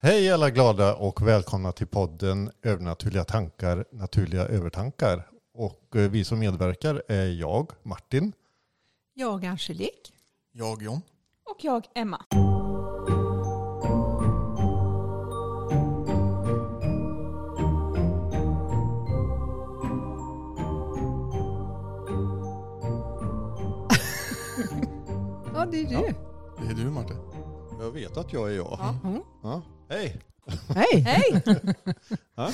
Hej alla glada och välkomna till podden Övernaturliga tankar, naturliga övertankar. Och eh, vi som medverkar är jag, Martin. Jag Angelique. Jag John. Och jag Emma. Ja, det är du. Det är du Martin. Jag vet att jag är jag. Ja. Mm. Ja. Hej! Hej. Hej! Ja.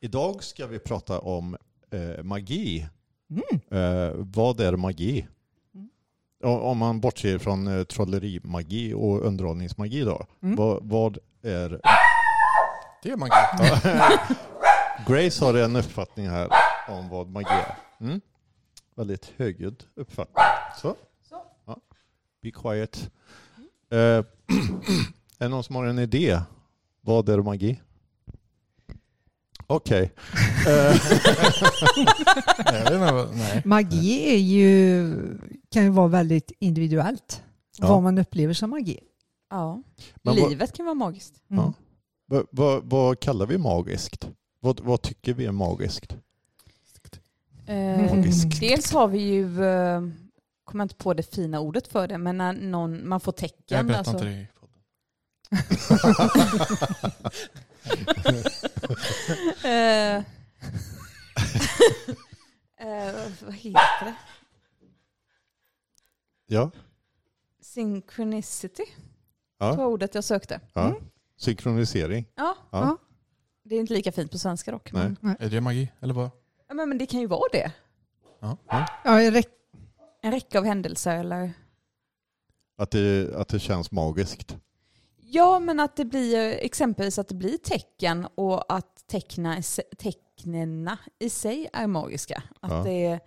Idag ska vi prata om eh, magi. Mm. Eh, vad är magi? Mm. Om man bortser från eh, trollerimagi och underhållningsmagi då. Mm. Vad, vad är... Det är magi. Grace har en uppfattning här om vad magi är. Mm? Väldigt högljudd uppfattning. Så. Så. Ja. Be quiet. Eh, är det någon som har en idé? Vad är magi? Okej. Jag vad- Nej. Magi är ju, kan ju vara väldigt individuellt. Ja. Vad man upplever som magi. Ja. Men vad- Livet kan vara magiskt. Mm. Ja. vad, vad, vad kallar vi magiskt? Vad, vad tycker vi är magiskt? Eh, Magiskt. dels har vi ju, eh, kommer inte på det fina ordet för det, men när någon, man får Jag tecken. berättar alltså- inte det. Eh, eh, vad heter det? Ja. Synchronicity ja. var ordet jag sökte. ja. Mm. Synkronisering. Ja, Ja. Det är inte lika fint på svenska dock. Nej. Men, Är det magi? Eller vad? ja, men, men det kan ju vara det. Ja. Ja, jag räck- En räcka av händelser eller Att, det, att det känns magiskt. Ja, men att det blir exempelvis att det blir tecken och att teckna, tecknena i sig är magiska. Att Ja. det är,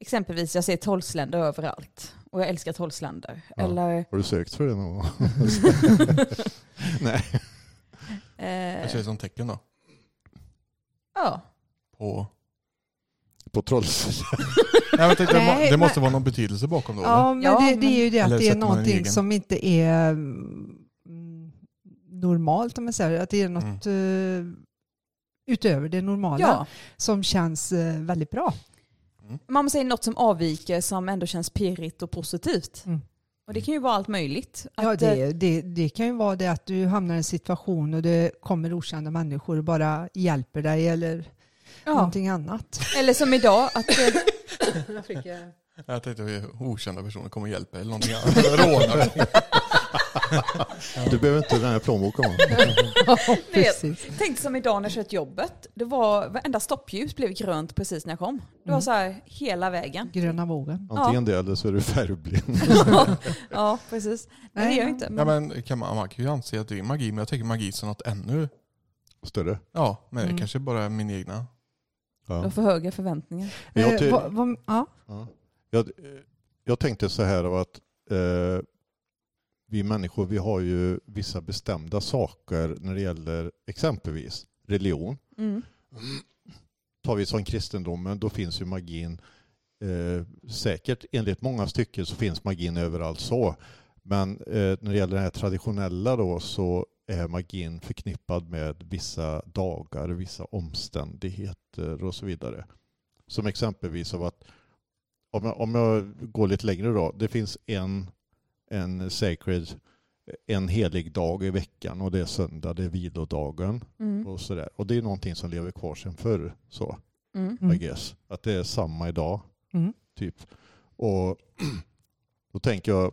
exempelvis, jag ser tolvsländer överallt och jag älskar tolvsländer. Ja. Eller, Har du sökt för det någon gång? Nej. eh, ser det som tecken då. ja. På... På trolls... Jag vet inte, det, må, Nej, det måste men- vara någon betydelse bakom då. eller? ja, men Ja, det, det är ju det Eller att det är någonting egen? som inte är normalt om man säger. Att det är något eh, utöver det normala ja. som känns eh, väldigt bra. Man säger något som avviker som ändå känns pirrigt och positivt. Mm. Och det kan ju vara allt möjligt. Att, Ja, eh, det, det, det kan ju vara det att du hamnar i en situation och det kommer okända människor och bara hjälper dig eller ja. någonting annat. Eller som idag, att Jag tänkte att okända personer kommer och hjälper eller någonting annat. Rånar. Du behöver inte den här plånboken. va? Ja. Tänk som idag när jag kört till jobbet. Det var, varenda stoppljus blev grönt precis när jag kom. Det var Mm. så här hela vägen. Gröna vågen. Antingen det eller så är du färgblind. ja, precis. Nej, det gör jag inte. Ja, Men, men kan man, man kan ju anse att det är magi, men jag tänker magi som något ännu... Större. Ja, men Mm. det kanske bara är min egna. Ja. har för höga förväntningar. Jag, Eh, vad- ja. ja. jag, jag tänkte så här att eh, vi människor vi har ju vissa bestämda saker när det gäller exempelvis religion. Mm. Tar vi som kristendomen då finns ju magin eh, säkert enligt många stycken så finns magin överallt så. Men eh, när det gäller det här traditionella då så är magin förknippad med vissa dagar, vissa omständigheter och så vidare. Som exempelvis av att om jag, om jag går lite längre då, det finns en, en sacred, en helig dag i veckan och det är söndag, det är vilodagen Mm. och sådär. Och det är någonting som lever kvar sedan förr, så, Mm. I guess. Att det är samma idag, Mm. typ. Och då tänker jag,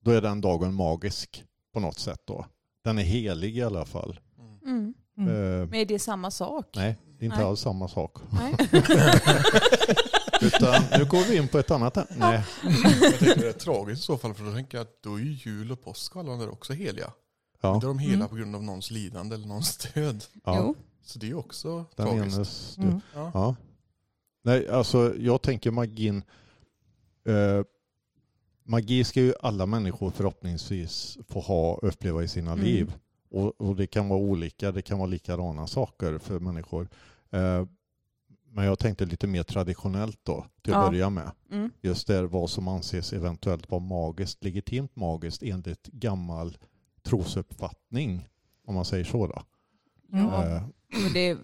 då är den dagen magisk på något sätt då. Den är helig i alla fall. Mm. Mm. Eh, Men är det samma sak? nej, det är inte Nej. alls samma sak. Utan nu går vi in på ett annat ämne. Nej. Jag tänker det är tragiskt i så fall, för då tänker jag att då är ju jul och påsk och alla där också heliga. Ja, Då är de hela Mm. på grund av någons lidande eller någons död. ja. Så det är ju också den tragiskt. enes. Mm. Ja. Ja. Nej, alltså jag tänker magin. Eh, magi ska ju alla människor förhoppningsvis få ha uppleva i sina Mm. liv. Och, och det kan vara olika, det kan vara likadana saker för människor. Eh, Men jag tänkte lite mer traditionellt då, till att Ja. börja med. Mm. Just där vad som anses eventuellt vara magiskt, legitimt magiskt enligt gammal trosuppfattning, om man säger så. Då. Ja. Men det,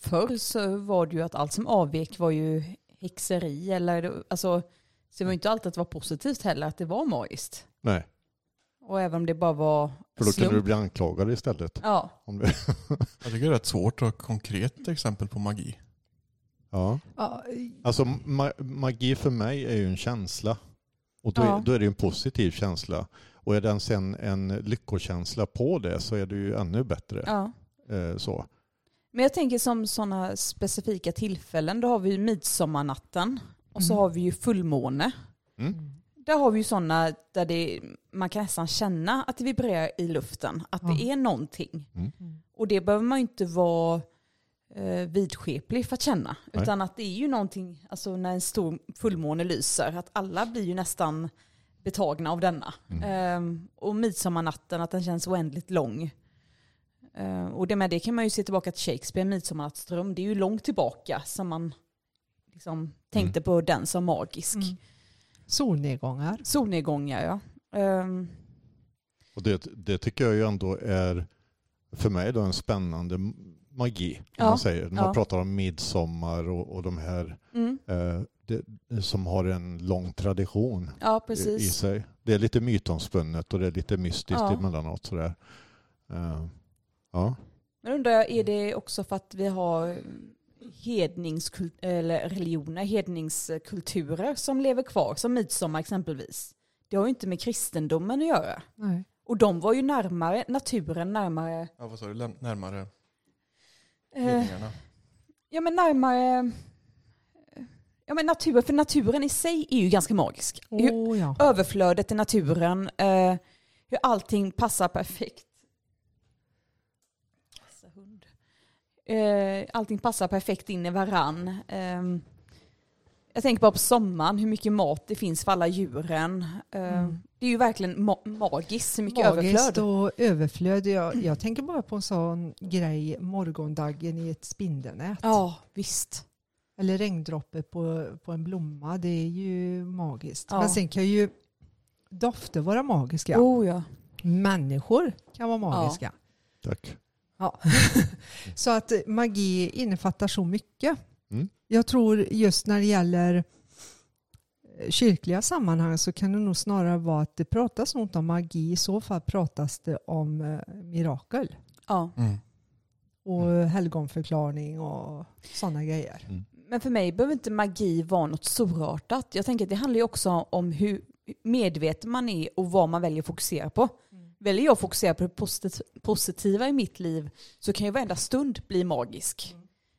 förr så var det ju att allt som avvek var ju häxeri. Eller, alltså, så det var inte alltid att det var positivt heller, att det var magiskt. nej, Och även om det bara var för då kunde du slump. bli anklagad istället. Ja, Om det, Jag tycker det är rätt svårt att ha ett konkret exempel på magi. Ja. Ja, Alltså ma- magi för mig är ju en känsla. Och då, Ja. är, då är det ju en positiv känsla. Och är den sen en lyckokänsla på det så är det ju ännu bättre. ja. Eh, så. Men jag tänker som sådana specifika tillfällen, då har vi ju midsommarnatten och så Mm. har vi ju fullmåne. Mm. Där har vi ju sådana där det, man kan nästan känna att det vibrerar i luften, att det Ja. är någonting. Mm. Och det behöver man ju inte vara eh, vidskeplig för att känna. Nej. Utan att det är ju någonting, alltså när en stor fullmåne lyser, att alla blir ju nästan betagna av denna. Mm. Ehm, och midsommarnatten, att den känns oändligt lång. Ehm, och det med det kan man ju se tillbaka till Shakespeare, Midsommarnattsdröm. Det är ju långt tillbaka som man liksom tänkte på den som magisk. Mm. Solnedgångar. Solnedgångar ja. Ehm, Och det, det tycker jag ju ändå är för mig då en spännande magi. Ja. man säger. När man Ja. pratar om midsommar och, och de här mm, eh, det, som har en lång tradition ja, i, i sig. Det är lite mytomspunnet och det är lite mystiskt Ja. emellanåt. Sådär. Eh, ja. Men undrar jag, är det också för att vi har eller religioner, hedningskulturer som lever kvar, som midsommar exempelvis? Det har ju inte med kristendomen att göra. Nej. Och de var ju närmare naturen, närmare, Ja, vad sa du? Läm- Närmare hedningarna? ja men närmare, ja men naturen, för naturen i sig är ju ganska magisk. Åh ja. överflödet i naturen, eh, hur allting passar perfekt. Eh, allting passar perfekt in i varann. Eh, jag tänker bara på sommaren, hur mycket mat det finns för alla djuren. Eh, Mm. Det är ju verkligen ma- magiskt, mycket Magiskt överflöd. och överflöd. Jag, jag tänker bara på en sån grej, morgondaggen i ett spindelnät. Ja, visst. Eller regndroppe på, på en blomma. Det är ju magiskt. Ja. Men sen kan ju dofter vara magiska. Oh, ja. Människor kan vara magiska. Tack. Ja. så att magi innefattar så mycket. Mm. Jag tror just när det gäller kyrkliga sammanhang så kan det nog snarare vara att det pratas inte om magi. I så fall pratas det om eh, mirakel ja. Mm. och helgonförklaring och sådana grejer. Men för mig behöver inte magi vara något storartat. Jag tänker att det handlar ju också om hur medveten man är och vad man väljer att fokusera på. Väljer jag att fokusera på det posit- positiva i mitt liv så kan ju varenda stund bli magisk.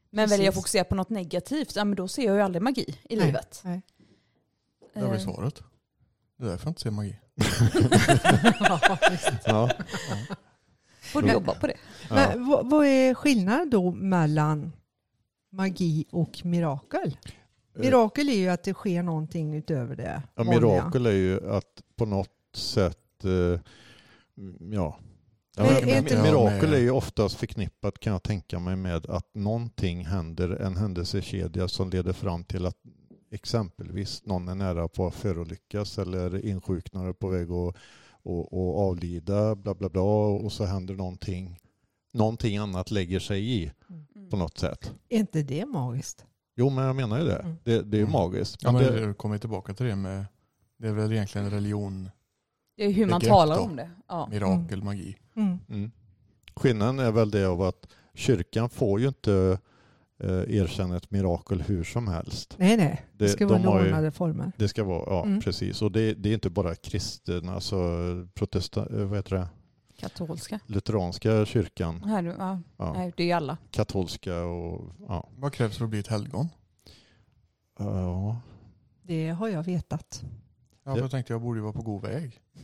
Men väljer jag att Precis. fokusera på något negativt, ja, men då ser jag ju aldrig magi i Nej. livet. Nej. Det var ju Eh, svaret. Det är därför jag inte ser magi. Ja. Får du jobba på det? Ja. Men vad, vad är skillnaden då mellan magi och mirakel? Mirakel är ju att det sker någonting utöver det Ja, mirakel är ju att på något sätt, eh, ja. Ja, Men men, är inte- mirakel är ju oftast förknippat kan jag tänka mig med att någonting händer, en händelsekedja som leder fram till att exempelvis någon är nära på att förolyckas eller insjuknar på väg att och, och avlida, bla bla bla, och så händer någonting. Någonting annat lägger sig i på något sätt. Är inte det magiskt? Jo, men jag menar ju det. Mm. Det, det är ju Mm. magiskt. Ja, Men det, det kommer tillbaka till det med, det är väl egentligen religion, Det är hur man talar då. om det. Ja. mirakel, magi. Mm. Mm. Skillnaden är väl det av att kyrkan får ju inte eh, erkänna ett mirakel hur som helst. Nej, nej. Det Det- ska de vara ju- lånade former. Det ska vara, ja Mm. precis. Och det, det är inte bara kristna, alltså protesta, eh, vad heter det? Katolska. lutheranska kyrkan, Här, ja. ja. Nej, det är alla. katolska och ja. Vad krävs för att bli ett helgon? ja. Det har jag vetat. Ja, för jag tänkte jag borde ju vara på god väg.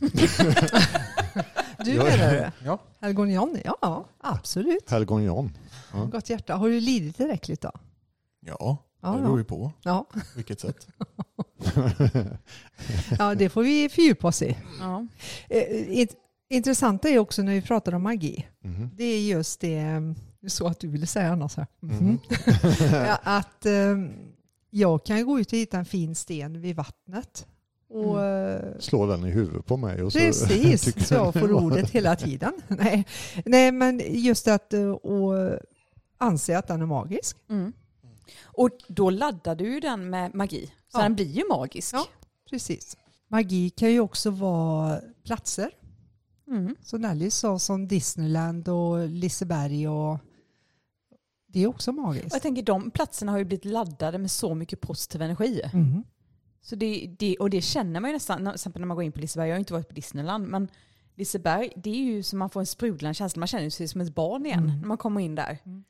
Du menar det? Ja. Helgon John? Ja, absolut. Helgon John. Ja. Gott hjärta. Har du lidit tillräckligt då? Ja, Ja, det beror ju på Ja. vilket sätt. ja, det får vi fördjupa oss i. Ja. Eh, int- Intressant är också när vi pratar om magi. Mhm. Det är just det, mm, så att du ville säga annars här. Ja, att eh, jag kan gå ut och hitta en fin sten vid vattnet Och, eh, Slå den i huvudet på mig. Och så Precis, tycker så jag får ordet hela tiden. Nej, Nej men just att eh, och anse att den är magisk. Mm. Och då laddar du den med magi. Så Ja. den blir ju magisk. Ja. Precis. Magi kan ju också vara platser. Mm. Som Nelly sa, som Disneyland och Liseberg och det är också Och magiskt. jag tänker de platserna har ju blivit laddade med så mycket positiv energi. Mm. Så det, det, och det känner man ju nästan, när- till exempel när man går in på Liseberg, jag har inte varit på Disneyland, men Liseberg, det är ju som man får en sprudlande känsla, man känner sig som ett barn igen Mm. när man kommer in där. Mm.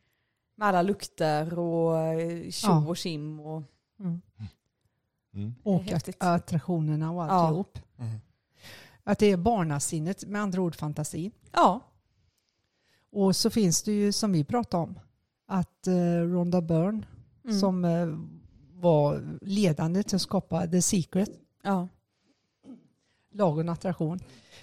Med alla lukter och eh, tjo Ja. och kim och... Mm. Mm. Och att- attraktionerna och Ja. alltihop. Mm. Att det är barnasinnet, med andra ord fantasin. Ja, Och så finns det ju som vi pratade om, att eh, Rhonda Byrne mm. som eh, var ledande till att skapa The Secret, ja. lag och attraktion,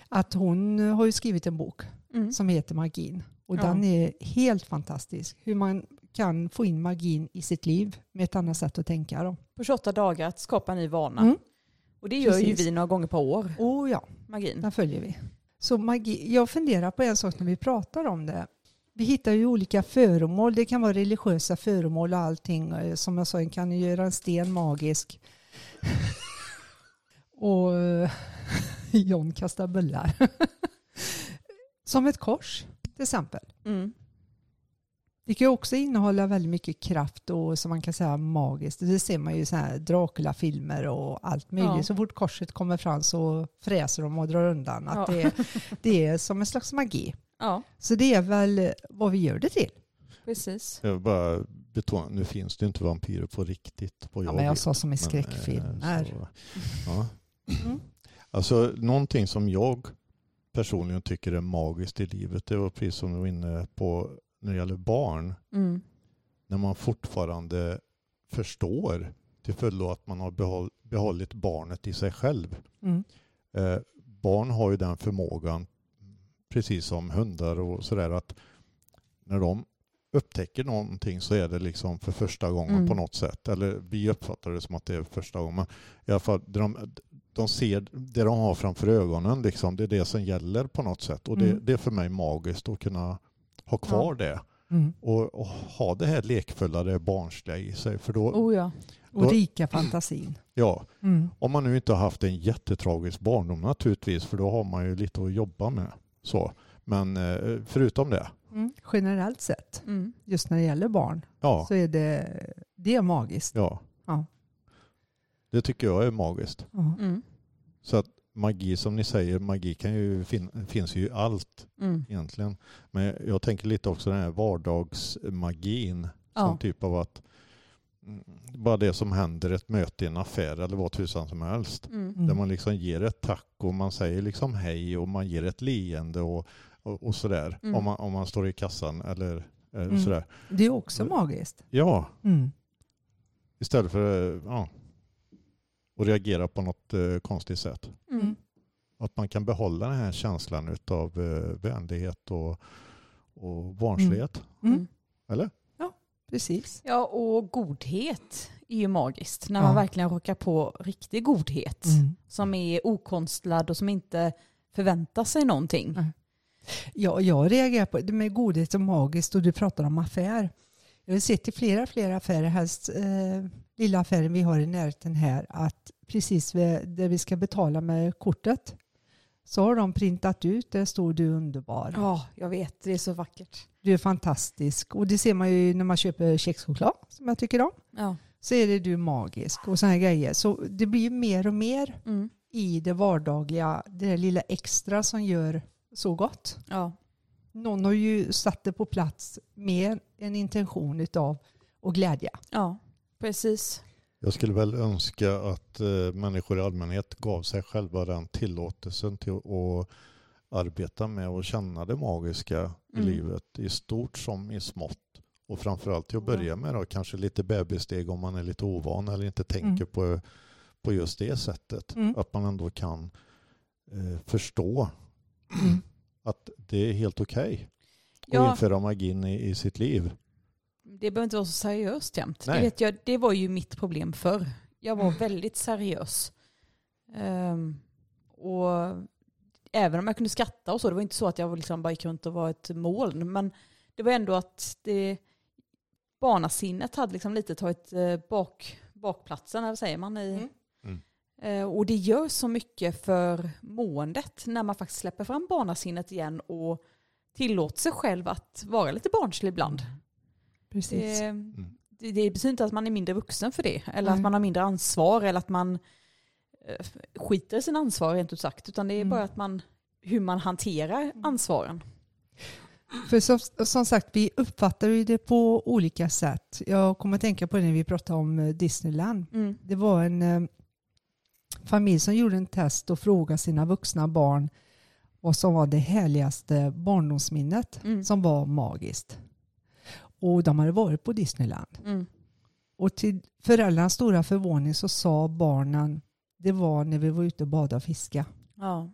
att hon har ju skrivit en bok Mm. som heter Magin. Och Ja. den är helt fantastisk. Hur man kan få in magin i sitt liv med ett annat sätt att tänka. Då. På 28 dagar att skapa en ny vana. Mm. Och det gör ju Precis. vi några gånger per år, Och ja, magin. den följer vi. Så magi, jag funderar på en sak när vi pratar om det. Vi hittar ju olika föremål. Det kan vara religiösa föremål och allting. Eh, Som jag sa, en kan ju göra en sten magisk. och eh, John kastar bullar. Som ett kors till exempel. Mm. Det kan ju också innehålla väldigt mycket kraft och som man kan säga magiskt. Det ser man ju i Dracula-filmer och allt möjligt. Ja. Så fort korset kommer fram så fräser de och drar undan. Att Ja. det, det är som en slags magi. Ja, Så det är väl vad vi gör det till. precis. Jag vill bara betona, nu finns det inte vampyrer på riktigt. På Ja, men jag vet. sa som i skräckfilmer. eh, så, ja. Mm. Alltså någonting som jag personligen tycker är magiskt i livet, det var precis som du var inne på när det gäller barn. Mm. När man fortfarande förstår till fullo att man har behåll, behållit barnet i sig själv. Mm. Eh, barn har ju den förmågan, precis som hundar och sådär, att när de upptäcker någonting så är det liksom för första gången Mm. på något sätt. Eller vi uppfattar det som att det är första gången. Men i alla fall, de, de ser det de har framför ögonen, liksom, det är det som gäller på något sätt. Och det, Mm. det är för mig magiskt att kunna ha kvar det. Mm. Och, och ha det här lekfulla, det barnsliga i sig. För då, Oh ja. Och Då- rika fantasin. ja, Mm. om man nu inte har haft en jättetragisk barndom naturligtvis, för då har man ju lite att jobba med. Så. Men eh, förutom det, Mm. Generellt sett, Mm. just när det gäller barn, ja, så är det, det är magiskt. ja. Ja. Det tycker jag är magiskt. Mm. Så att magi, som ni säger, magi kan ju fin- finns ju i allt Mm. egentligen. Men jag tänker lite också den här vardagsmagin. Ja. Som typ av att bara det som händer, ett möte i en affär eller vad tusan som helst. Mm. Mm. Där man liksom ger ett tack och man säger liksom hej och man ger ett leende och, och, och sådär. Mm. Om, man, om man står i kassan eller eh, Mm. sådär. Det är också magiskt. Ja, Mm. istället för eh, ja, att reagera på något eh, konstigt sätt. Mm. Att man kan behålla den här känslan av eh, vänlighet och, och barnslighet. Mm. Eller? Precis. Ja, och godhet är ju magiskt. När Ja. man verkligen råkar på riktig godhet. Mm. Som är okonstlad och som inte förväntar sig någonting. Ja, jag reagerar på det med godhet och magiskt och du pratar om affär. Jag har sett i flera, flera affärer, helst eh, lilla affären vi har i närheten här, att precis vid, där vi ska betala med kortet så har de printat ut, där står du underbar. Ja, jag vet. Det är så vackert. Du är fantastisk. Och det ser man ju när man köper kexchoklad som jag tycker om. Ja. Så är det du magisk och sådana grejer. Så det blir ju mer och mer Mm. i det vardagliga, det där lilla extra som gör så gott. Ja. Någon har ju satt det på plats med en intention utav och glädja. ja, precis. Jag skulle väl önska att eh, människor i allmänhet gav sig själva den tillåtelsen till att arbeta med och känna det magiska i Mm. livet i stort som i smått. Och framförallt till att Ja. börja med då, kanske lite bebissteg om man är lite ovan eller inte tänker Mm. på, på just det sättet. Mm. Att man ändå kan eh, förstå Mm. att det är helt okej att Ja. införa magin i, i sitt liv. Det behöver inte vara så seriöst jämt. Det, vet jag, det var ju mitt problem förr. Jag var väldigt seriös. Ehm, och även om jag kunde skratta och så, det var inte så att jag liksom bara gick runt och var ett moln, men det var ändå att det, barnasinnet hade liksom lite tagit eh, bak, bakplatsen, eller säger man? I, Mm. Mm. Eh, Och det gör så mycket för måendet när man faktiskt släpper fram barnasinnet igen och tillåter sig själv att vara lite barnslig ibland. Precis. Det, det, det betyder inte att man är mindre vuxen för det, eller Nej. att man har mindre ansvar, eller att man eh, skiter i sin ansvar rent ut sagt, utan det är Mm. bara att man, hur man hanterar ansvaren. För som, som sagt, vi uppfattar ju det på olika sätt. Jag kommer att tänka på det när vi pratade om eh, Disneyland. Mm. Det var en eh, familj som gjorde en test och frågade sina vuxna barn vad som var det härligaste barndomsminnet Mm. som var magiskt. Och de hade varit på Disneyland. Mm. Och till föräldrarnas stora förvåning så sa barnen det var när vi var ute och badade och fiskade. Ja.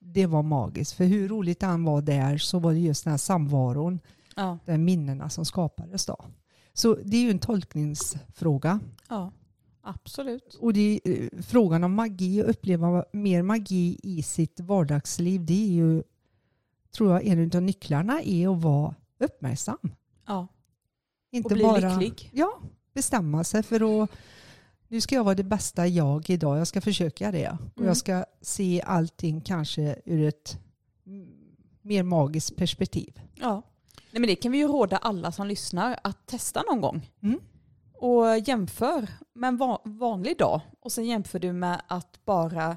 Det var magiskt. För hur roligt han var där så var det just den här samvaron, Ja. de minnena som skapades då. Så det är ju en tolkningsfråga. ja, absolut. Och det är, eh, frågan om magi och uppleva mer magi i sitt vardagsliv det är ju, tror jag, en av nycklarna är att vara uppmärksam. Ja. Inte Och bli bara lycklig. Ja, bestämma sig för att nu ska jag vara det bästa jag idag. Jag ska försöka det. Och Mm. jag ska se allting kanske ur ett mm, mer magiskt perspektiv. Ja. Nej, men det kan vi ju råda alla som lyssnar att testa någon gång. Mm. Och jämför med en va- vanlig dag och sen jämför du med att bara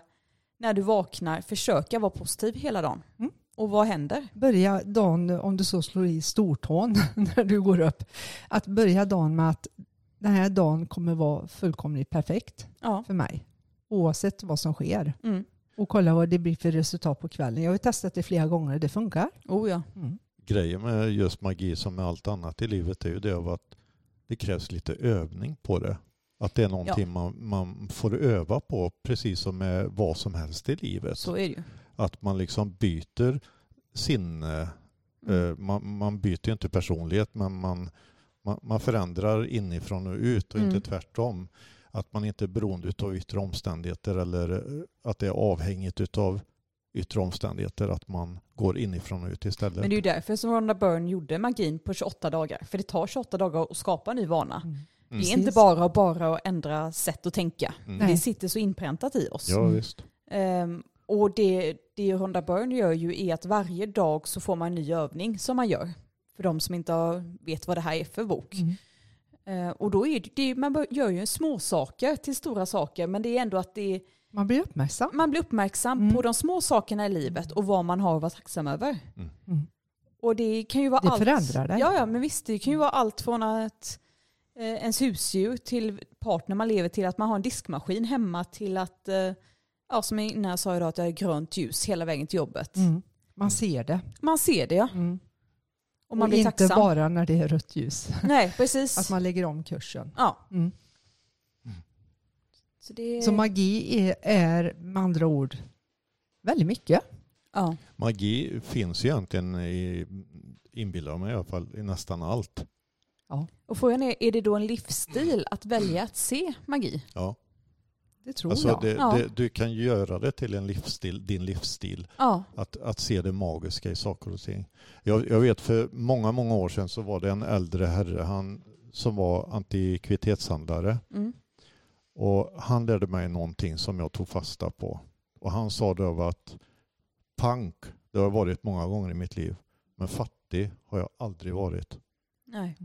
när du vaknar försöka vara positiv hela dagen. Mm. Och vad händer? Börja dagen, om du så slår i stortån när du går upp, att börja dagen med att den här dagen kommer vara fullkomligt perfekt Ja. för mig. Oavsett vad som sker. Mm. Och kolla vad det blir för resultat på kvällen. Jag har ju testat det flera gånger och det funkar. Oh ja. Mm. Grejen med just magi som med allt annat i livet är ju det av att det krävs lite övning på det. Att det är någonting man, man får öva på precis som med vad som helst i livet. Så är det ju. Att man liksom byter sinne. Mm. Eh, Man, man byter ju inte personlighet men man, man, man förändrar inifrån och ut och Mm. inte tvärtom. Att man inte är beroende av yttre omständigheter eller eh, att det är avhängigt av yttre omständigheter. Att man går inifrån och ut istället. Men det är ju därför som Rhonda Byrne gjorde magin på 28 dagar. För det tar 28 dagar att skapa en ny vana. Mm. Det är Precis. inte bara, bara att ändra sätt att tänka. Mm. Det sitter så inpräntat i oss. Ja visst. Ehm, och det, det Rhonda Byrne gör ju är att varje dag så får man en ny övning som man gör. För de som inte vet vad det här är för bok. Mm. Ehm, och då är det, det, man gör ju små saker till stora saker men det är ändå att det, Man blir uppmärksam. man blir uppmärksam Mm. på de små sakerna i livet och vad man har att vara tacksam över. Mm. Och det kan ju vara Det allt. förändrar dig. Ja, ja, men visst det kan ju vara allt från att eh, ens husdjur till partner man lever till att man har en diskmaskin hemma till att, eh, ja som jag innan jag sa idag, att jag har grönt ljus hela vägen till jobbet. Mm. Man ser det. Man ser det ja, Mm. och man och blir inte tacksam. bara när det är rött ljus. Nej, precis. Att man lägger om kursen. Ja. Mm. Så, det... Så magi är, är med andra ord väldigt mycket. ja. Magi finns ju egentligen i, inbillar mig i alla fall, i nästan allt. Och frågan är, är det då en livsstil att välja att se magi? Ja. Det tror Alltså jag. det, Ja. det, du kan göra det till en livsstil, din livsstil. Ja. Att, att se det magiska i saker och ting. Jag, jag vet för många, många år sedan så var det en äldre herre han, som var antikvitetshandlare. Mm. Och han lärde mig någonting som jag tog fasta på. Och han sa då att punk, det har jag varit många gånger i mitt liv. Men fattig har jag aldrig varit. Nej.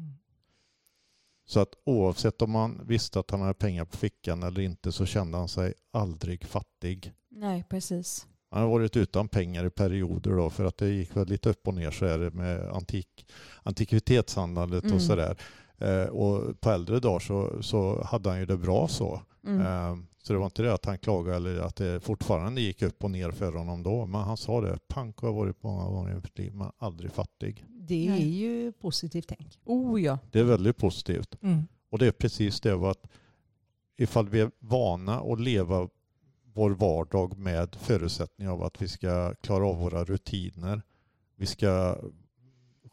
Så att oavsett om man visste att han hade pengar på fickan eller inte så kände han sig aldrig fattig. Nej, precis. Han har varit utan pengar i perioder då för att det gick väl lite upp och ner så är det med antik, antikvitetshandlandet Mm. och sådär. Eh, och på äldre dagar så, så hade han ju det bra så. Mm. Eh, så det var inte det att han klagade eller att det fortfarande gick upp och ner för honom då. Men han sa det, pank har jag varit många gånger i mitt liv men aldrig fattig. Det är ju positivt tänk. Oh ja. Det är väldigt positivt. Mm. Och det är precis det att ifall vi är vana att leva vår vardag med förutsättning av att vi ska klara av våra rutiner. Vi ska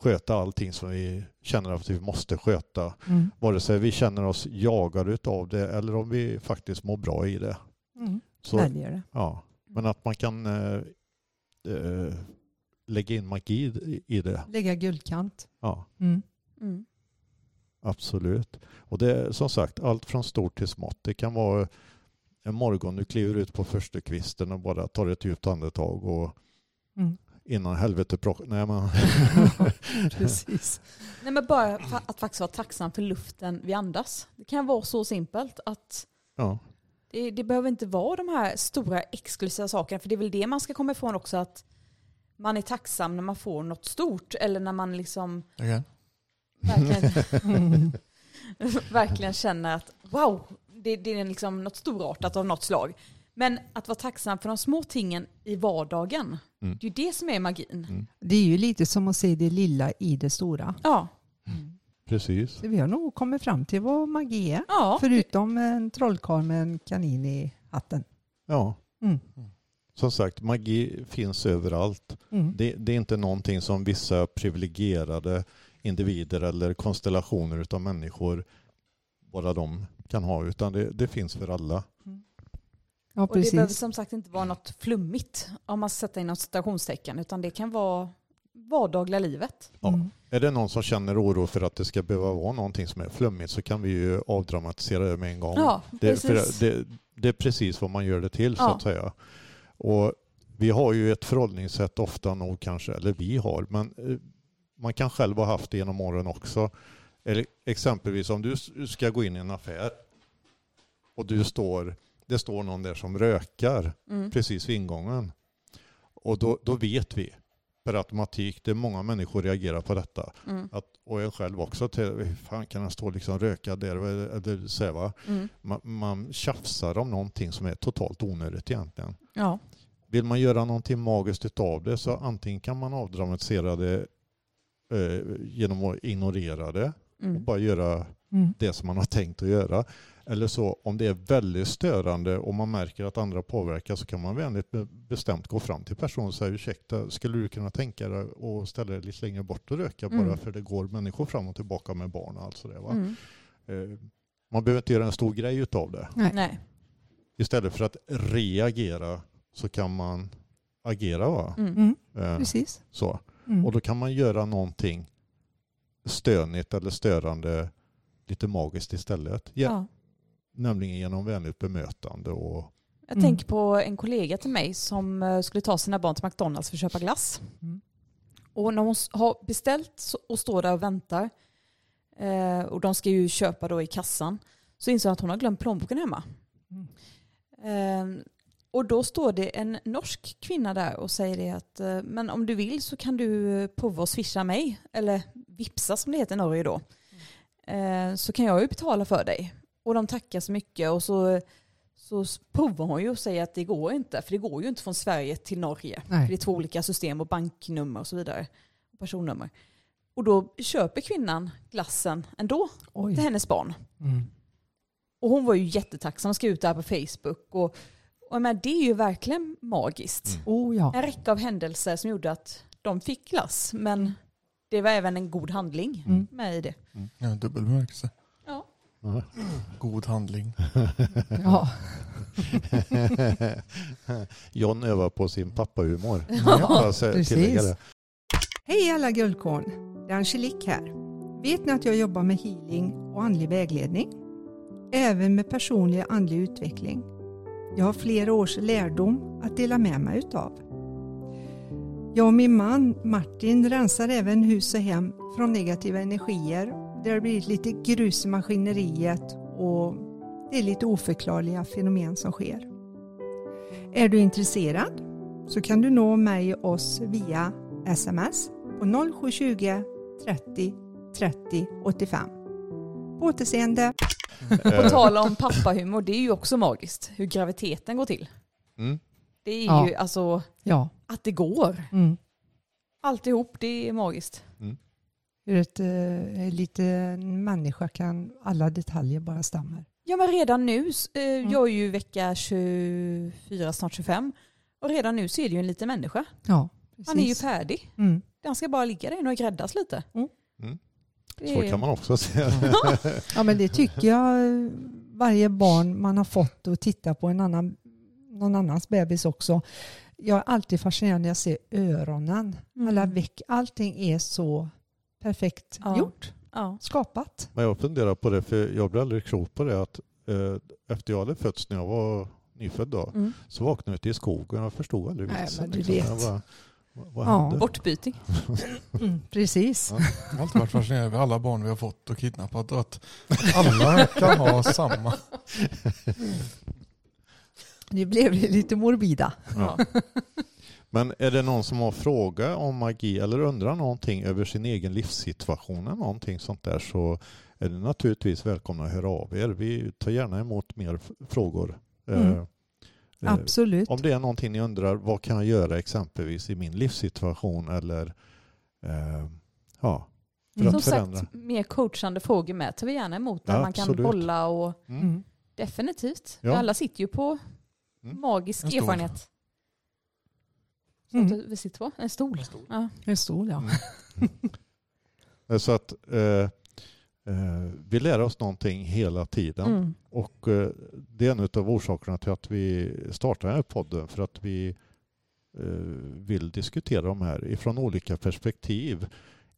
sköta allting som vi känner att vi måste sköta. Mm. Vare sig vi känner oss jagade av det eller om vi faktiskt mår bra i det. Mm. Så, väljer det. ja. Men att man kan eh, eh, lägga in magi i, i det. Lägga guldkant. Ja, Mm. Mm. absolut. Och det är som sagt allt från stort till smått. Det kan vara en morgon du kliver ut på första kvisten och bara tar ett djupt andetag och Mm. Innan helvetet bråkar. Nej, men Precis. Nej, men bara att faktiskt vara tacksam för luften vi andas. Det kan vara så simpelt att ja. det, det behöver inte vara de här stora exklusiva sakerna. För det är väl det man ska komma ifrån också. Att man är tacksam när man får något stort. Eller när man liksom Okej. verkligen, verkligen känner att wow, det, det är liksom något storartat av något slag. Men att vara tacksam för de små tingen i vardagen. Mm. Det är ju det som är magin. Det är ju lite som att se det lilla i det stora. Ja. Precis. Så vi har nog kommit fram till vad magi är. ja. Förutom en trollkarl med en kanin i hatten. Ja. Mm. Som sagt, magi finns överallt. Mm. Det, det är inte någonting som vissa privilegierade individer eller konstellationer av människor bara de kan ha, utan det, det finns för alla. Ja, Och det behöver som sagt inte vara något flummigt om man sätter in något citationstecken utan det kan vara vardagliga livet. Ja. Mm. Är det någon som känner oro för att det ska behöva vara någonting som är flummigt så kan vi ju avdramatisera det med en gång. Ja, det, precis. för det, det är precis vad man gör det till så Ja. att säga. Och vi har ju ett förhållningssätt ofta nog kanske, eller vi har, men eh, man kan själv ha haft det genom åren också. Eller exempelvis om du ska gå in i en affär och du står, det står någon där som rökar Mm. precis vid ingången. Och då, då vet vi per automatik, det är många människor reagerar på detta. Mm. Att, och jag själv också, till, hur fan kan han stå och liksom röka där? Eller, så här, va? Mm. Man, man tjafsar om någonting som är totalt onödigt egentligen. Ja. Vill man göra någonting magiskt utav det så antingen kan man avdramatisera det eh, genom att ignorera det och Mm. bara göra Mm. det som man har tänkt att göra. Eller så om det är väldigt störande och man märker att andra påverkas så kan man vänligt be- bestämt gå fram till personen och säga ursäkta, skulle du kunna tänka dig att ställa dig lite längre bort och röka bara Mm. för det går människor fram och tillbaka med barn och allt sådär. Va? Mm. Eh, Man behöver inte göra en stor grej utav det. Nej. Istället för att reagera så kan man agera. Va? Mm. Mm. Eh, Precis. Så. Mm. Och då kan man göra någonting stönigt eller störande lite magiskt istället. Ja, Ja. Nämligen genom vänligt bemötande. Och, Jag Mm. tänker på en kollega till mig som eh, skulle ta sina barn till McDonalds för att köpa glass. Mm. Och när hon har beställt och står där och väntar eh, och de ska ju köpa då i kassan så inser hon att hon har glömt plånboken hemma. Mm. Eh, och då står det en norsk kvinna där och säger det att eh, men om du vill så kan du prova att swisha mig eller vipsa som det heter i Norge då. Eh, så kan jag ju betala för dig. Och de tackar så mycket och så så provar hon ju och säger att det går inte. För det går ju inte från Sverige till Norge. Nej. För det är två olika system och banknummer och så vidare. Och personnummer. Och då köper kvinnan glassen ändå Oj. till hennes barn. Mm. Och hon var ju jättetacksam och skrev ut det här på Facebook. Och, och men det är ju verkligen magiskt. Mm. Oh ja. En räcka av händelser som gjorde att de fick glass. Men det var även en god handling Mm. med i det. Ja, dubbel bemärkelse. God handling. ja. John övar på sin pappahumor. Ja, precis. Hej alla guldkorn! Det är Angelique här. Vet ni att jag jobbar med healing och andlig vägledning? Även med personlig andlig utveckling. Jag har flera års lärdom att dela med mig utav. Jag och min man Martin rensar även hus och hem från negativa energier. Det har blivit lite grus i maskineriet och det är lite oförklarliga fenomen som sker. Är du intresserad så kan du nå mig och oss via sms på 0720 30 30 85. På återseende. På tal om pappahumor, det är ju också magiskt hur graviditeten går till. Mm. Det är Ja. ju alltså Ja. att det går. Mm. Alltihop, det är magiskt. Hur ett eh, liten människa kan alla detaljer bara stämmer. Ja men redan nu, eh, Mm. jag är ju vecka 24, snart 25. Och redan nu så är det ju en liten människa. Ja, precis. Han är ju färdig. Mm. Den ska bara ligga där och gräddas lite. Mm. Mm. Det Så kan man också säga. Ja men det tycker jag varje barn man har fått att titta på en annan någon annans bebis också. Jag är alltid fascinerad när jag ser öronen. Mm. Alla veck, allting är så perfekt Ja. gjort, Ja. skapat. Men jag funderar på det, för jag blev aldrig klok på det att eh, efter jag hade fötts när jag var nyfödd då, Mm. så vaknade jag ute i skogen och jag förstod aldrig Nej, vitsen. men du liksom. vet. Bara, vad, vad Ja. hände? Bortbyting. Mm, precis. Ja. Jag har alltid varit fascinerad över alla barn vi har fått och kidnappat och att alla kan ha samma. Nu blev det lite morbida. Ja. Men är det någon som har fråga om magi eller undrar någonting över sin egen livssituation eller någonting sånt där så är det naturligtvis välkomna att höra av er. Vi tar gärna emot mer frågor. Mm. Eh, eh, Absolut. Om det är någonting ni undrar, vad kan jag göra exempelvis i min livssituation eller eh, ja, för Mm. att Som förändra. sagt, mer coachande frågor med tar vi gärna emot. Där Ja, man kan absolut. bolla och Mm. Mm. definitivt. Ja. Alla sitter ju på Mm. magisk erfarenhet. Mm. Vi sitter på. En stol. Ja. En stol ja. Mm. Så att eh, eh, vi lär oss någonting hela tiden. Mm. Och eh, det är en av orsakerna till att vi startar den här podden. För att vi eh, vill diskutera de här ifrån olika perspektiv.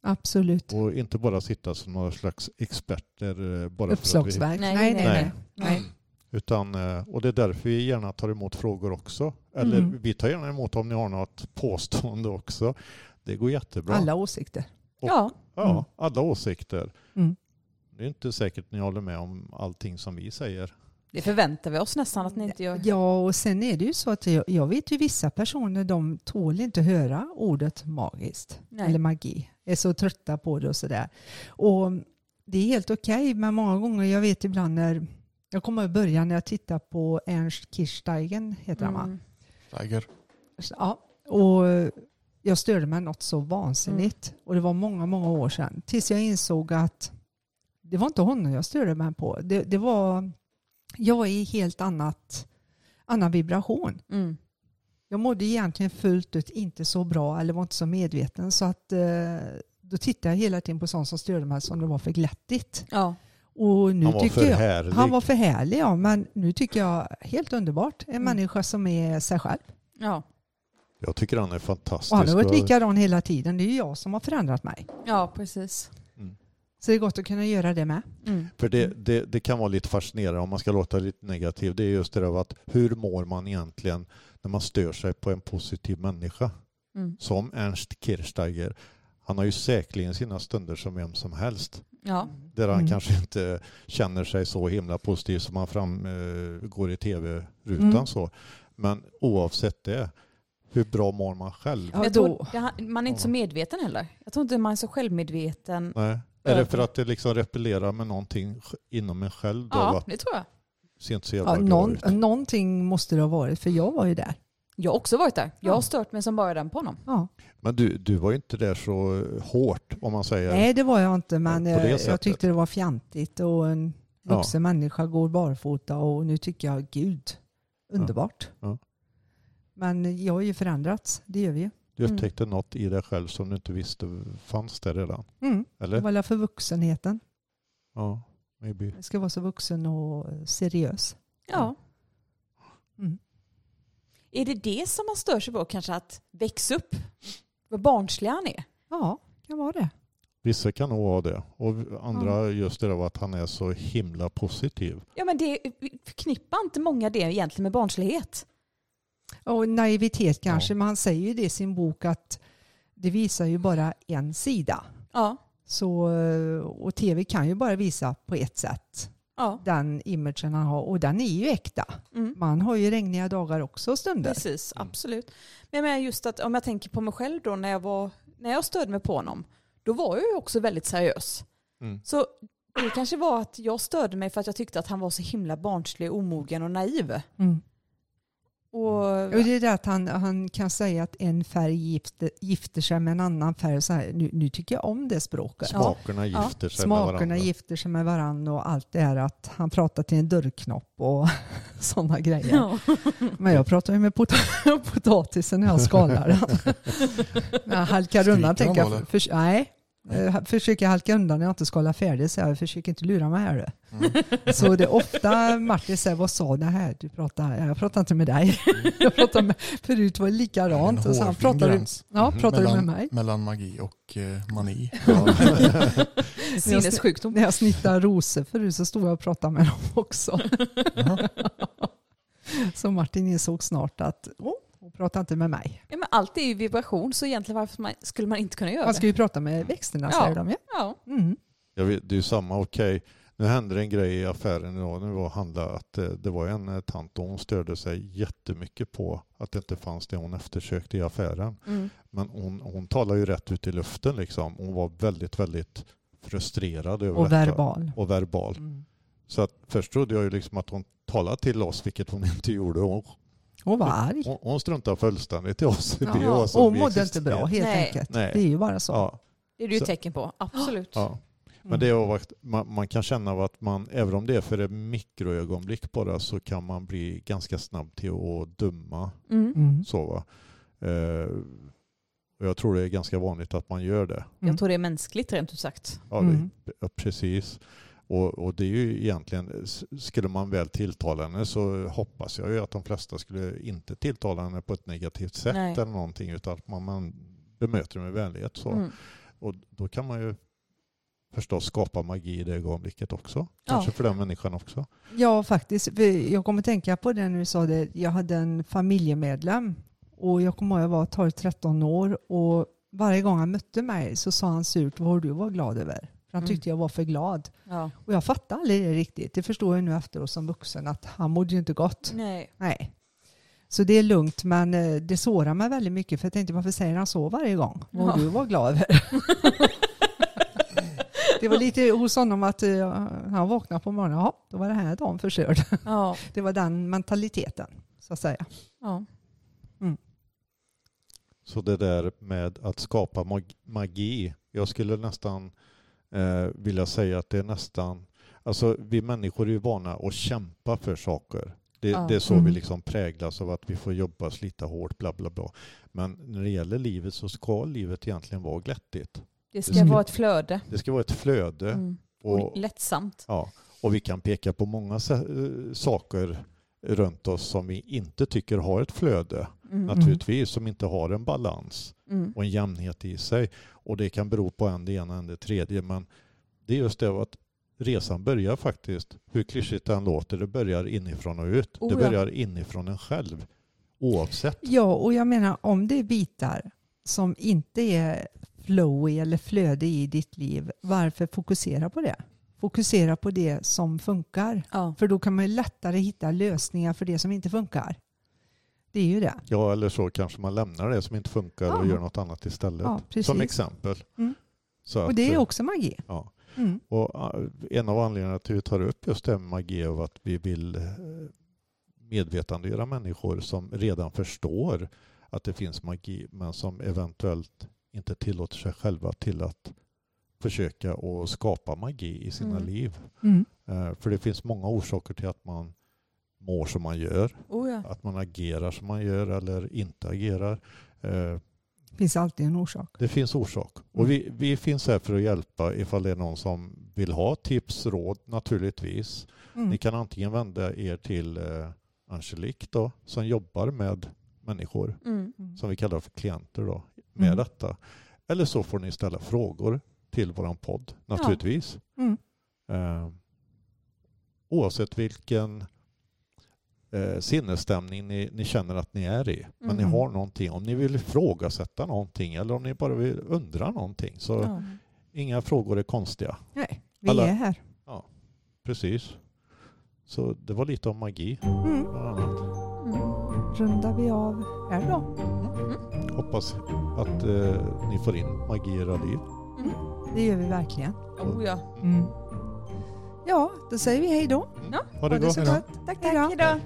Absolut. Och inte bara sitta som några slags experter. eh, Bara för att vi, Uppslagsverk. Nej, Nej, nej, nej, nej. nej. Utan, eh, och det är därför vi gärna tar emot frågor också. Eller Mm. vi tar gärna emot om ni har något påstående också. Det går jättebra. Alla åsikter. Och- Ja. Ja, Mm. alla åsikter. Mm. Det är inte säkert ni håller med om allting som vi säger. Det förväntar vi oss nästan att ni inte gör. Ja, och sen är det ju så att jag, jag vet ju vissa personer de tål inte höra ordet magiskt Nej. eller magi. Är så trötta på det och sådär. Och det är helt okej, men många gånger, jag vet ibland när jag kommer att börja när jag tittar på Ernst Kirchsteigen, heter han va? Mm. Ja, och jag störde mig något så vansinnigt. Och det var många, många år sedan. Tills jag insåg att det var inte honom jag störde mig på. Det, det var, jag är i helt annat, annan vibration. Mm. Jag mådde egentligen fullt ut inte så bra eller var inte så medveten. Så att eh, då tittade jag hela tiden på sånt som störde mig som det var för glättigt. Ja. Och nu Han var tycker för jag, härlig. han var för härlig ja, men nu tycker jag helt underbart. En Mm. människa som är sig själv. Ja. Jag tycker han är fantastisk. Och han har varit likadan hela tiden. Det är ju jag som har förändrat mig. ja, precis. Mm. Så det är gott att kunna göra det med. Mm. För det, det, det kan vara lite fascinerande om man ska låta lite negativ. Det är just det där av att hur mår man egentligen när man stör sig på en positiv människa? Mm. Som Ernst Kirchsteiger. Han har ju säkerligen sina stunder som vem som helst. Ja. Där han Mm. kanske inte känner sig så himla positiv som han framgår i tv-rutan. Mm. Så. Men oavsett det, hur bra mår man själv? Ja, tror, man är inte så medveten heller. Jag tror inte man är så självmedveten. Nej. Är det för att det liksom repellerar med någonting inom en själv? Då, Ja, det tror jag. Ser inte så jävla Ja, någon, någonting måste det ha varit, för jag var ju där. Jag har också varit där. Jag har stört mig som bara den på honom. Ja. Men du, du var ju inte där så hårt om man säger. Nej, det var jag inte, men på det eh, jag sättet. tyckte det var fjantigt och en Ja. vuxen människa går barfota och nu tycker jag, gud, underbart. Ja. Men jag har ju förändrats, det gör vi ju. Du Mm. upptäckte något i dig själv som du inte visste fanns där redan. Mm. Det Eller? var väl för vuxenheten. Ja, maybe. Jag ska vara så vuxen och seriös. Ja. Mm. Är det det som man stör sig på? Kanske att växa upp? Vad barnslig han är? Ja, kan vara det. Vissa kan nog ha det. Och andra just det där av att han är så himla positiv. Ja men det förknippar inte många det egentligen med barnslighet? Och naivitet kanske, Ja. men han säger ju det i sin bok att det visar ju bara en sida. Ja. Så, och tv kan ju bara visa på ett sätt Ja. den imagen han har och den är ju äkta. Mm. Man har ju regniga dagar också stunder. Precis, Mm. absolut. Men jag just att om jag tänker på mig själv då när jag, var, när jag stödde mig på honom, då var jag ju också väldigt seriös. Mm. Så det kanske var att jag störde mig för att jag tyckte att han var så himla barnslig, omogen och naiv. Mm. Och, Och det är det att han, han kan säga att en färg gifter, gifter sig med en annan färg. Så här, nu, nu tycker jag om det språket. Smakerna Ja. gifter sig med Smakerna varandra. gifter sig med varandra och allt det här att han pratar till en dörrknopp och sådana grejer. ja. Men jag pratar ju med pot potatisen när jag skalar den. när jag halkar undan tänker jag, för, nej, Jag försöker halka undan när jag inte skalar färdigt så jag försöker inte lura mig här. Mm. Så det är ofta Martin säger, vad sa det här? Du pratar, jag pratar inte med dig. Jag pratar med, förut var det likadant. En hårfin pratar, du, ja, Mhm. pratar du med mellan, mig? mellan magi och eh, mani. Sinnessjukdom. När jag snittade rosor förut så stod jag och pratade med dem också. Jaha. Så Martin insåg snart att, åh, hon pratar inte med mig. Allt är ju vibration så egentligen varför man, skulle man inte kunna göra Man ska det? ju prata med växterna Ja. säger de ju. Ja. Mm. Jag vet, det är ju samma, okej. Nu hände det en grej i affären idag när vi var och handlade att eh, det var en eh, tant och hon störde sig jättemycket på att det inte fanns det hon eftersökte i affären. Mm. Men hon, hon talade ju rätt ut i luften liksom. Hon var väldigt, väldigt frustrerad över Och detta. verbal. Och verbal. Mm. Så att först trodde jag ju liksom att hon talade till oss, vilket hon inte gjorde. Hon, Och var arg. hon, hon struntade fullständigt i oss. Det Ja. som Och vi mådde inte bra helt Nej. enkelt. Nej. Det är ju bara så. Ja, Det är det ju Så- ett tecken på. Absolut. ja. Men Mm. det är att man, man kan känna att man, även om det är för ett mikroögonblick bara, så kan man bli ganska snabb till att döma. Mm. Mm. Så, va? Eh, och jag tror det är ganska vanligt att man gör det. Jag tror det är mänskligt rent ut sagt. Ja, Mm. det- ja, precis. Och, och det är ju egentligen, skulle man väl tilltala henne så hoppas jag ju att de flesta skulle inte tilltala henne på ett negativt sätt Nej. eller någonting utan att man, man bemöter det med vänlighet. Så. Mm. Och då kan man ju förstås skapa magi i det ögonblicket också. Ja. Kanske för den människan också. Ja, faktiskt. Jag kommer tänka på det när du sa det. Jag hade en familjemedlem och jag kommer ihåg jag var 12-13 år och varje gång han mötte mig så sa han surt vad du var glad över. För han Mm. tyckte jag var för glad. Ja. Och jag fattade aldrig det riktigt. Det förstår jag nu efteråt som vuxen att han mådde ju inte gott. Nej. Nej. Så det är lugnt men eh, det sårar mig väldigt mycket för jag tänkte varför säger han så varje gång? Vad Ja. du var glad över. det var lite hos honom att eh, han vaknade på morgonen, ja då var det här dagen förstörd. Ja. Det var den mentaliteten så att säga. Ja. Så det där med att skapa mag- magi, jag skulle nästan eh, vilja säga att det är nästan, alltså vi människor är ju vana att kämpa för saker. Det, Ja. det är så Mm. vi liksom präglas av att vi får jobba, slita hårt, bla bla bla. Men när det gäller livet så ska livet egentligen vara glättigt. Det ska Det ska- vara ett flöde. Det ska vara ett flöde. Mm. Och, Och lättsamt. ja, och vi kan peka på många eh, saker runt oss som vi inte tycker har ett flöde. Mm. Naturligtvis, som inte har en balans Mm. och en jämnhet i sig. Och det kan bero på en det ena än det tredje. Men det är just det att resan börjar faktiskt, hur klyschigt den låter, det börjar inifrån och ut. Oh, det ja. börjar inifrån en själv. Oavsett. Ja, och jag menar om det är bitar som inte är flowy eller flöde i ditt liv, varför fokusera på det? Fokusera på det som funkar. Ja. För då kan man ju lättare hitta lösningar för det som inte funkar. Det är ju det. Ja, eller så kanske man lämnar det som inte funkar och Ja. gör något annat istället. Ja, som exempel. Mm. Så Och att, det är eh, också magi. Ja. Mm. Och en av anledningarna till att vi tar upp just det här med magi är att vi vill eh, medvetandegöra människor som redan förstår att det finns magi men som eventuellt inte tillåter sig själva till att försöka och skapa magi i sina Mm. liv. Mm. Eh, För det finns många orsaker till att man mår som man gör, Oh, ja. att man agerar som man gör eller inte agerar. Eh, Det finns alltid en orsak. det finns orsak. Mm. Och vi, vi finns här för att hjälpa ifall det är någon som vill ha tips, råd naturligtvis. Mm. Ni kan antingen vända er till eh, Angelique då, som jobbar med människor Mm. Mm. som vi kallar för klienter då, med Mm. detta. Eller så får ni ställa frågor till våran podd naturligtvis. Mm. Eh, oavsett vilken eh, sinnesstämning ni, ni känner att ni är i. Men ni Mm. har någonting, om ni vill ifrågasätta någonting eller om ni bara vill undra någonting. Så Ja. inga frågor är konstiga. Nej, vi Alla- är här. Precis. Så det var lite om magi. Mm. Mm. Rundar vi av här då. Hoppas att eh, ni får in magi i era liv. Det gör vi verkligen. Oh, ja. Mm. Ja, då säger vi hej då. Ha det gott. så gott. Tack, Hej då. tack.